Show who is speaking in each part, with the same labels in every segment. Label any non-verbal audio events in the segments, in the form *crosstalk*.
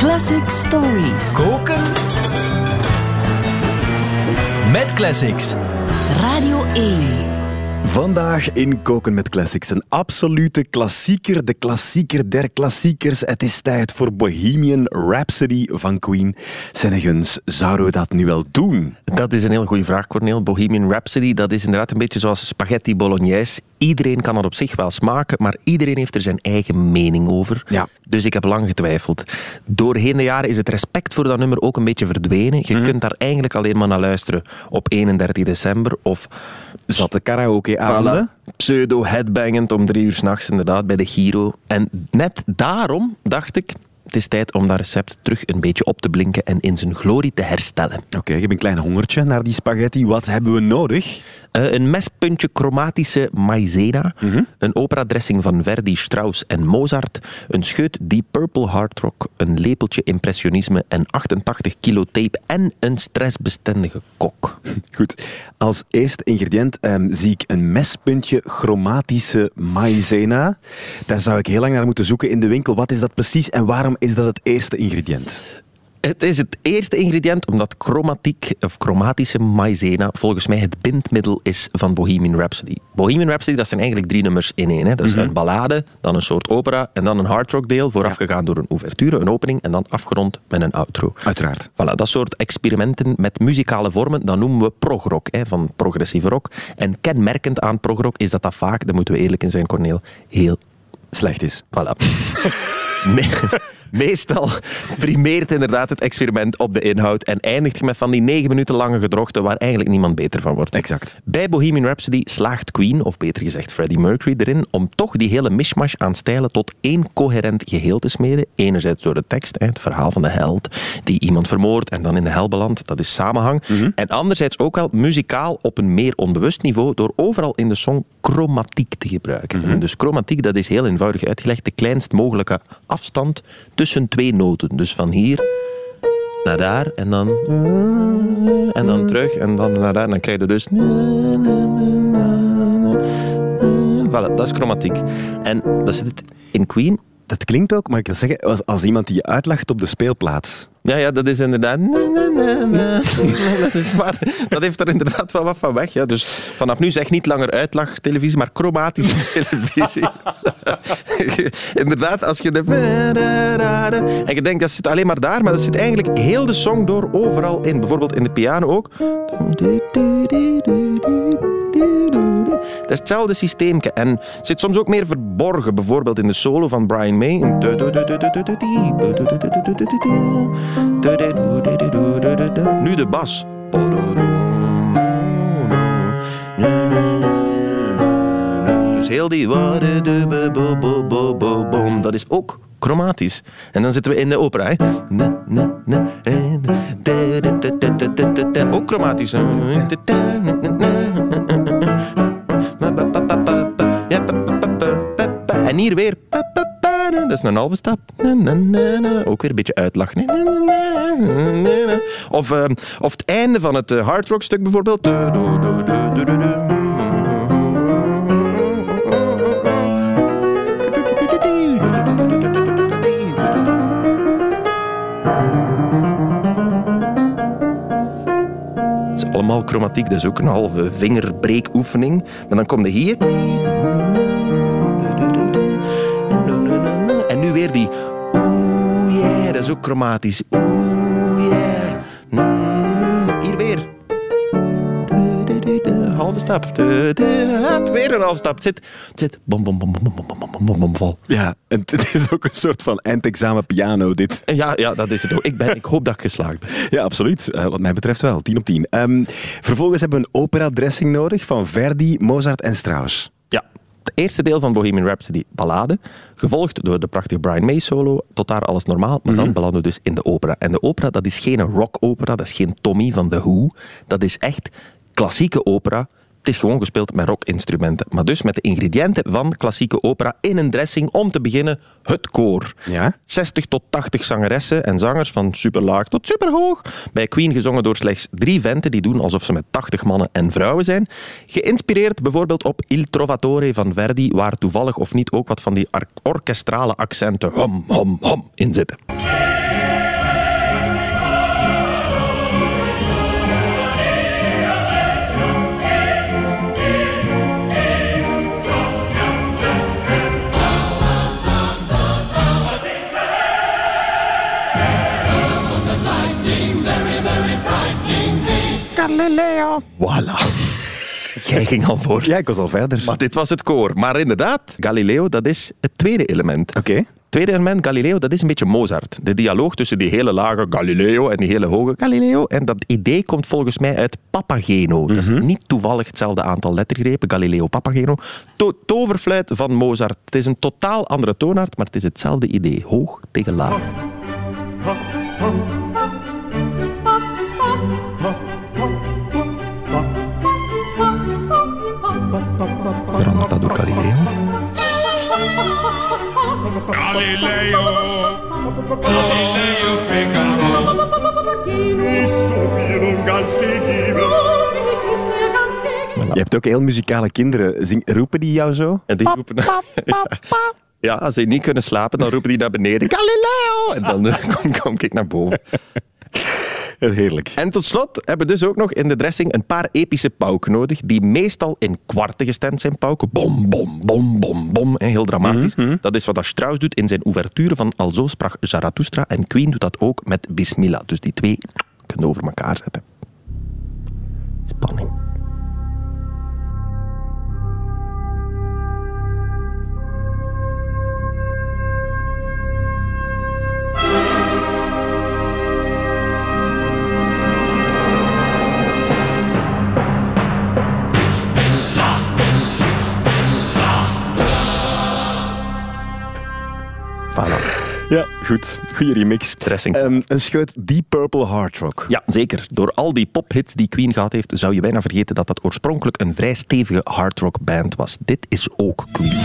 Speaker 1: Classic Stories.
Speaker 2: Koken met classics.
Speaker 1: Radio 1.
Speaker 3: Vandaag in Koken met Classics. Een absolute klassieker, de klassieker der klassiekers. Het is tijd voor Bohemian Rhapsody van Queen. Sennegens, zouden we dat nu wel doen?
Speaker 4: Dat is een heel goede vraag, Corneel. Bohemian Rhapsody, dat is inderdaad een beetje zoals spaghetti bolognese. Iedereen kan het op zich wel smaken, maar iedereen heeft er zijn eigen mening over.
Speaker 3: Ja.
Speaker 4: Dus ik heb lang getwijfeld. Doorheen de jaren is het respect voor dat nummer ook een beetje verdwenen. Je kunt daar eigenlijk alleen maar naar luisteren op 31 december of
Speaker 3: Zat de karaoke-avonden?
Speaker 4: Voilà. Pseudo-headbangend om drie uur s'nachts inderdaad bij de Giro. En net daarom dacht ik, het is tijd om dat recept terug een beetje op te blinken en in zijn glorie te herstellen.
Speaker 3: Oké, ik heb een klein hongertje naar die spaghetti. Wat hebben we nodig?
Speaker 4: Eh, een mespuntje chromatische maizena, een operadressing van Verdi, Strauss en Mozart, een scheut Deep Purple Hard Rock, een lepeltje impressionisme en 88 kilo tape en een stressbestendige kok. *laughs*
Speaker 3: Goed. Als eerste ingrediënt ehm, zie ik een mespuntje chromatische maïzena. Daar zou ik heel lang naar moeten zoeken in de winkel. Wat is dat precies en waarom is dat het eerste ingrediënt?
Speaker 4: Het is het eerste ingrediënt omdat chromatiek of chromatische maizena volgens mij het bindmiddel is van Bohemian Rhapsody. Bohemian Rhapsody dat zijn eigenlijk drie nummers in één. Hè. Dat is een ballade, dan een soort opera en dan een hardrock deel, voorafgegaan door een ouverture, een opening en dan afgerond met een outro.
Speaker 3: Uiteraard.
Speaker 4: Voilà, dat soort experimenten met muzikale vormen, dat noemen we progrock, hè, van progressieve rock. En kenmerkend aan progrock is dat dat vaak, daar moeten we eerlijk in zijn, Corneel, heel
Speaker 3: Slecht is.
Speaker 4: Voilà. *laughs* Me- Meestal primeert inderdaad het experiment op de inhoud en eindigt je met van die negen minuten lange gedrochten waar eigenlijk niemand beter van wordt.
Speaker 3: Exact.
Speaker 4: Bij Bohemian Rhapsody slaagt Queen, of beter gezegd Freddie Mercury, erin om toch die hele mishmash aan stijlen tot één coherent geheel te smeden. Enerzijds door de tekst, het verhaal van de held die iemand vermoordt en dan in de hel belandt, dat is samenhang. En anderzijds ook wel muzikaal op een meer onbewust niveau door overal in de song chromatiek te gebruiken. En Dus chromatiek, dat is heel eenvoudig uitgelegd, de kleinst mogelijke afstand tussen twee noten. Dus van hier naar daar en dan en dan terug en dan naar daar. En dan krijg je dus Voilà, dat is chromatiek. En dat zit in Queen.
Speaker 3: Dat klinkt ook, maar ik wil zeggen, als, iemand die je uitlacht op de speelplaats.
Speaker 4: Ja, ja, dat is inderdaad. *laughs* Dat is waar. Dat heeft er inderdaad wel wat van weg. Ja. Dus vanaf nu zeg niet langer uitlachtelevisie, maar chromatische *laughs* televisie. *laughs* inderdaad, als je de. En je denkt dat zit alleen maar daar, maar dat zit eigenlijk heel de song door overal in. Bijvoorbeeld in de piano ook. Dat is hetzelfde systeemke. En het zit soms ook meer verborgen. Bijvoorbeeld in de solo van Brian May. Nu de bas. Dus heel die... Dat is ook chromatisch. En dan zitten we in de opera. Hè. Ook chromatisch. En hier weer. Dat is een halve stap. Ook weer een beetje uitlachen. Of, eh, of het einde van het hardrock stuk bijvoorbeeld. Het is allemaal chromatiek, dat is ook een halve vingerbreekoefening. Maar dan kom je hier. Oeh yeah. Mm, Hier weer. Halve stap. Weer een halve stap. Het zit, het zit bom, bom, bom, bom, bom, bom, bom, bom, bom, vol.
Speaker 3: Ja, en het is ook een soort van eindexamen piano, dit.
Speaker 4: Ja, ja, dat is het ook. Ik, ben, ik hoop dat ik geslaagd ben. *laughs*
Speaker 3: Ja, absoluut. Eh, wat mij betreft wel. 10 op 10. Ehm, vervolgens hebben we een opera-dressing nodig van Verdi, Mozart en Strauss.
Speaker 4: Ja. Het eerste deel van Bohemian Rhapsody, ballade, gevolgd door de prachtige Brian May solo, tot daar alles normaal, maar dan belanden we dus in de opera. En de opera, dat is geen rock-opera, dat is geen Tommy van The Who, dat is echt klassieke opera. Het is gewoon gespeeld met rockinstrumenten, maar dus met de ingrediënten van klassieke opera in een dressing. Om te beginnen, het koor.
Speaker 3: Ja?
Speaker 4: 60 tot 80 zangeressen en zangers van superlaag tot superhoog. Bij Queen gezongen door slechts drie venten die doen alsof ze met 80 mannen en vrouwen zijn. Geïnspireerd bijvoorbeeld op Il Trovatore van Verdi, waar toevallig of niet ook wat van die orkestrale accenten hom, hom, hom in zitten. Galileo. Voilà. *laughs* Jij ging al voor.
Speaker 3: Ja, ik was al verder.
Speaker 4: Maar dit was het koor. Maar inderdaad, Galileo, dat is het tweede element.
Speaker 3: Oké.
Speaker 4: Tweede element, Galileo, dat is een beetje Mozart. De dialoog tussen die hele lage Galileo en die hele hoge Galileo. En dat idee komt volgens mij uit Papageno. Dat is niet toevallig hetzelfde aantal lettergrepen, Galileo Papageno. To toverfluit van Mozart. Het is een totaal andere toonaard, maar het is hetzelfde idee. Hoog tegen laag. Door Galileo?
Speaker 5: Galileo, Galileo Figaro, ganz?
Speaker 3: Je hebt ook heel muzikale kinderen. Zing, roepen die jou zo?
Speaker 4: En die roepen... *laughs* Ja. Ja, als ze niet kunnen slapen, dan roepen die naar beneden. Galileo! En dan eh, *laughs* kom, kom ik naar boven. *laughs*
Speaker 3: Heerlijk.
Speaker 4: En tot slot hebben we dus ook nog in de dressing een paar epische pauken nodig, die meestal in kwarten gestemd zijn pauken. Bom, bom, bom, bom, bom. hè, Heel dramatisch. Dat is wat dat Strauss doet in zijn ouverture van Alzo sprak Zarathustra. En Queen doet dat ook met Bismillah. Dus die twee kunnen over elkaar zetten. Spanning.
Speaker 3: Ja, goed. Goeie remix.
Speaker 4: Dressing.
Speaker 3: Ehm, een scheut Deep Purple Hard Rock.
Speaker 4: Ja, zeker. Door al die pophits die Queen gehad heeft, zou je bijna vergeten dat dat oorspronkelijk een vrij stevige hardrock band was. Dit is ook Queen.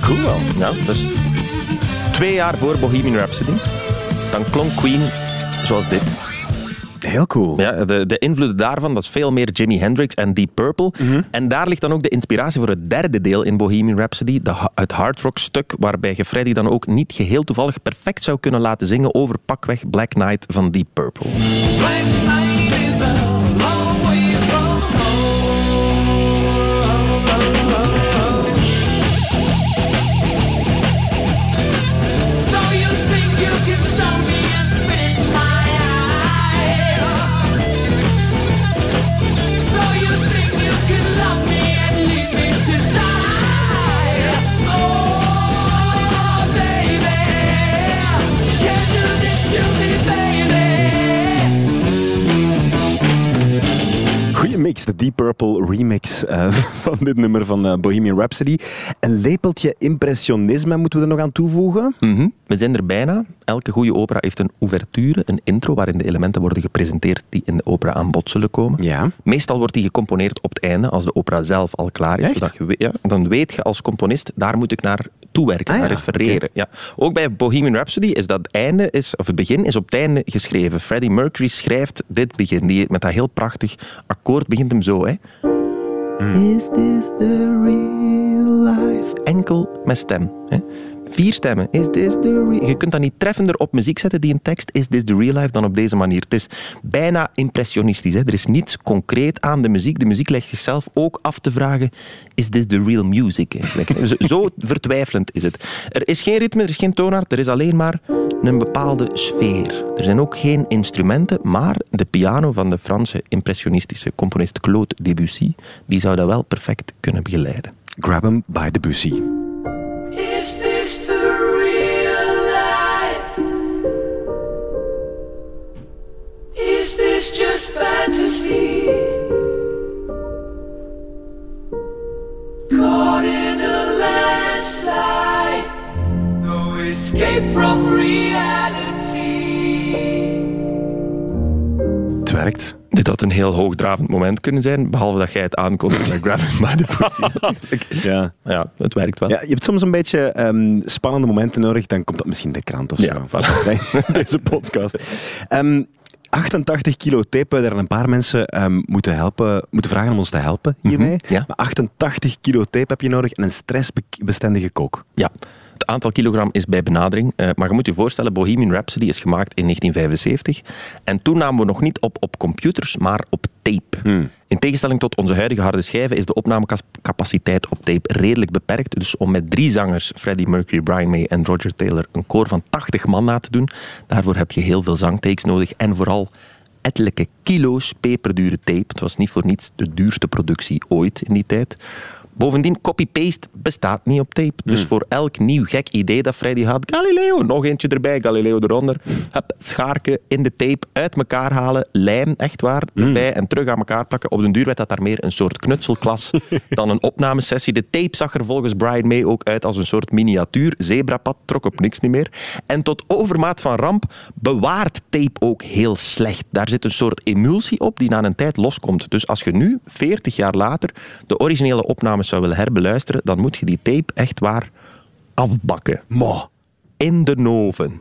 Speaker 3: Cool.
Speaker 4: Ja, dus twee jaar voor Bohemian Rhapsody, dan klonk Queen zoals dit.
Speaker 3: Heel cool.
Speaker 4: Ja, de, de invloeden daarvan, dat is veel meer Jimi Hendrix en Deep Purple. En daar ligt dan ook de inspiratie voor het derde deel in Bohemian Rhapsody, de, het hard rock stuk, waarbij je Freddy dan ook niet geheel toevallig perfect zou kunnen laten zingen over pakweg Black Knight van Deep Purple.
Speaker 5: Black night is a
Speaker 3: de Deep Purple remix eh, *laughs* van dit nummer van eh, Bohemian Rhapsody. Een lepeltje impressionisme moeten we er nog aan toevoegen.
Speaker 4: Mhm. We zijn er bijna. Elke goede opera heeft een ouverture, een intro, waarin de elementen worden gepresenteerd die in de opera aan bod zullen komen.
Speaker 3: Ja.
Speaker 4: Meestal wordt die gecomponeerd op het einde, als de opera zelf al klaar is.
Speaker 3: Echt?
Speaker 4: Zodat je, we- ja, dan weet je als componist, daar moet ik naar toewerken,
Speaker 3: Ah, ja,
Speaker 4: refereren. Ja. Ook bij Bohemian Rhapsody is dat einde, is, of het begin is op het einde geschreven. Freddie Mercury schrijft dit begin, die, met dat heel prachtig akkoord begint hem zo. Hè. Is this the real life? Enkel met stem. Hè. Vier stemmen. Is this the real... Je kunt dat niet treffender op muziek zetten, die een tekst. Is this the real life dan op deze manier. Het is bijna impressionistisch. Hè. Er is niets concreet aan de muziek. De muziek legt zichzelf ook af te vragen, is this the real music? Eigenlijk. Zo, *laughs* vertwijfelend is het. Er is geen ritme, er is geen toonaard, er is alleen maar een bepaalde sfeer. Er zijn ook geen instrumenten, maar de piano van de Franse impressionistische componist Claude Debussy, die zou dat wel perfect kunnen begeleiden.
Speaker 3: Grab 'em by the bussy.
Speaker 5: Is
Speaker 4: Dit had een heel hoogdravend moment kunnen zijn, behalve dat jij het aankondigt met Grab It by the Pussy. *laughs*
Speaker 3: Ja.
Speaker 4: Ja, het werkt wel.
Speaker 3: Ja, je hebt soms een beetje ehm, spannende momenten nodig, dan komt dat misschien in de krant of
Speaker 4: Ja,
Speaker 3: zo.
Speaker 4: voilà.
Speaker 3: Bij *laughs* *laughs* Deze podcast. Ehm, 88 kilo tape, daar een paar mensen ehm, moeten, helpen, moeten vragen om ons te helpen hiermee.
Speaker 4: Mhm, ja.
Speaker 3: Maar 88 kilo tape heb je nodig en een stressbestendige kook.
Speaker 4: Ja. Het aantal kilogram is bij benadering. eh, maar je moet je voorstellen, Bohemian Rhapsody is gemaakt in 1975. En toen namen we nog niet op op computers, maar op tape. In tegenstelling tot onze huidige harde schijven is de opnamecapaciteit op tape redelijk beperkt. Dus om met drie zangers, Freddie Mercury, Brian May en Roger Taylor, een koor van 80 man na te doen, daarvoor heb je heel veel zangtakes nodig. En vooral ettelijke kilo's peperdure tape. Het was niet voor niets de duurste productie ooit in die tijd. Bovendien, copy-paste bestaat niet op tape. Dus voor elk nieuw gek idee dat Freddy had, Galileo, nog eentje erbij, Galileo eronder. Hup, schaarken in de tape, uit elkaar halen, lijm, echt waar, erbij en terug aan elkaar plakken. Op den duur werd dat daar meer een soort knutselklas *laughs* dan een opnamesessie. De tape zag er volgens Brian May ook uit als een soort miniatuur. Zebrapad trok op niks niet meer. En tot overmaat van ramp bewaart tape ook heel slecht. Daar zit een soort emulsie op die na een tijd loskomt. Dus als je nu, 40 jaar later, de originele opnames zou willen herbeluisteren, dan moet je die tape echt waar afbakken.
Speaker 3: Ma.
Speaker 4: In de oven.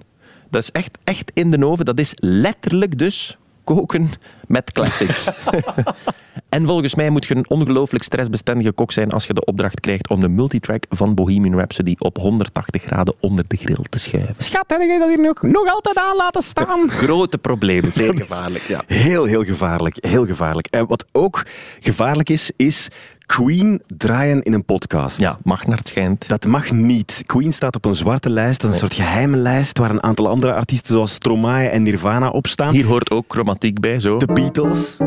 Speaker 4: Dat is echt, echt in de oven. Dat is letterlijk dus koken met classics. *laughs* en volgens mij moet je een ongelooflijk stressbestendige kok zijn als je de opdracht krijgt om de multitrack van Bohemian Rhapsody op 180 graden onder de grill te schuiven.
Speaker 3: Schat, heb je dat hier nog, nog altijd aan laten staan?
Speaker 4: Grote problemen, *laughs* zeer gevaarlijk. Ja.
Speaker 3: Heel, heel gevaarlijk. Heel gevaarlijk. En wat ook gevaarlijk is, is Queen draaien in een podcast.
Speaker 4: ja, mag naar het schijnt.
Speaker 3: Dat mag niet. Queen staat op een zwarte lijst, een soort geheime lijst waar een aantal andere artiesten zoals Stromae en Nirvana op staan.
Speaker 4: Hier hoort ook chromatiek bij, zo.
Speaker 3: De Beatles.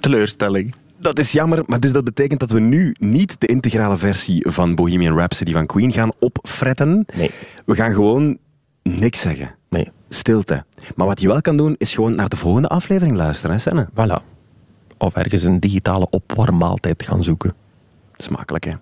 Speaker 4: teleurstelling.
Speaker 3: Dat is jammer, maar dus dat betekent dat we nu niet de integrale versie van Bohemian Rhapsody van Queen gaan opfretten.
Speaker 4: Nee.
Speaker 3: We gaan gewoon niks zeggen.
Speaker 4: Nee.
Speaker 3: Stilte. Maar wat je wel kan doen, is gewoon naar de volgende aflevering luisteren, hè, Senne?
Speaker 4: Voilà. Of ergens een digitale opwarmmaaltijd gaan zoeken.
Speaker 3: Smakelijk, hè?